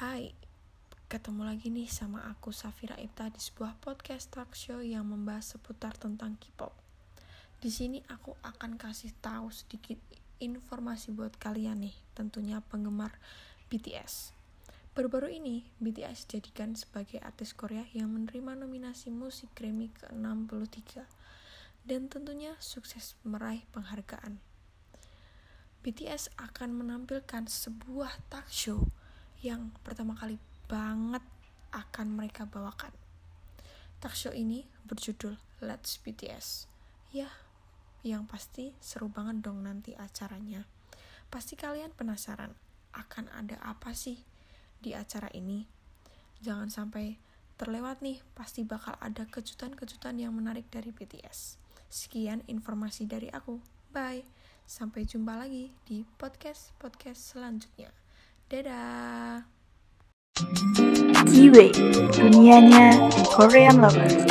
Hai, ketemu lagi nih sama aku Safira Ipta di sebuah podcast talk show yang membahas seputar tentang K-pop. Di sini aku akan kasih tahu sedikit informasi buat kalian nih, tentunya penggemar BTS. Baru-baru ini, BTS dijadikan sebagai artis Korea yang menerima nominasi musik Grammy ke-63 dan tentunya sukses meraih penghargaan. BTS akan menampilkan sebuah talk show yang pertama kali banget akan mereka bawakan. Talk show ini berjudul Let's BTS. Ya, yang pasti seru banget dong nanti acaranya. Pasti kalian penasaran akan ada apa sih di acara ini. Jangan sampai terlewat nih, pasti bakal ada kejutan-kejutan yang menarik dari BTS. Sekian informasi dari aku. Bye. Sampai jumpa lagi di podcast-podcast selanjutnya. Dadah. Kiwi, dunianya Korean Lovers.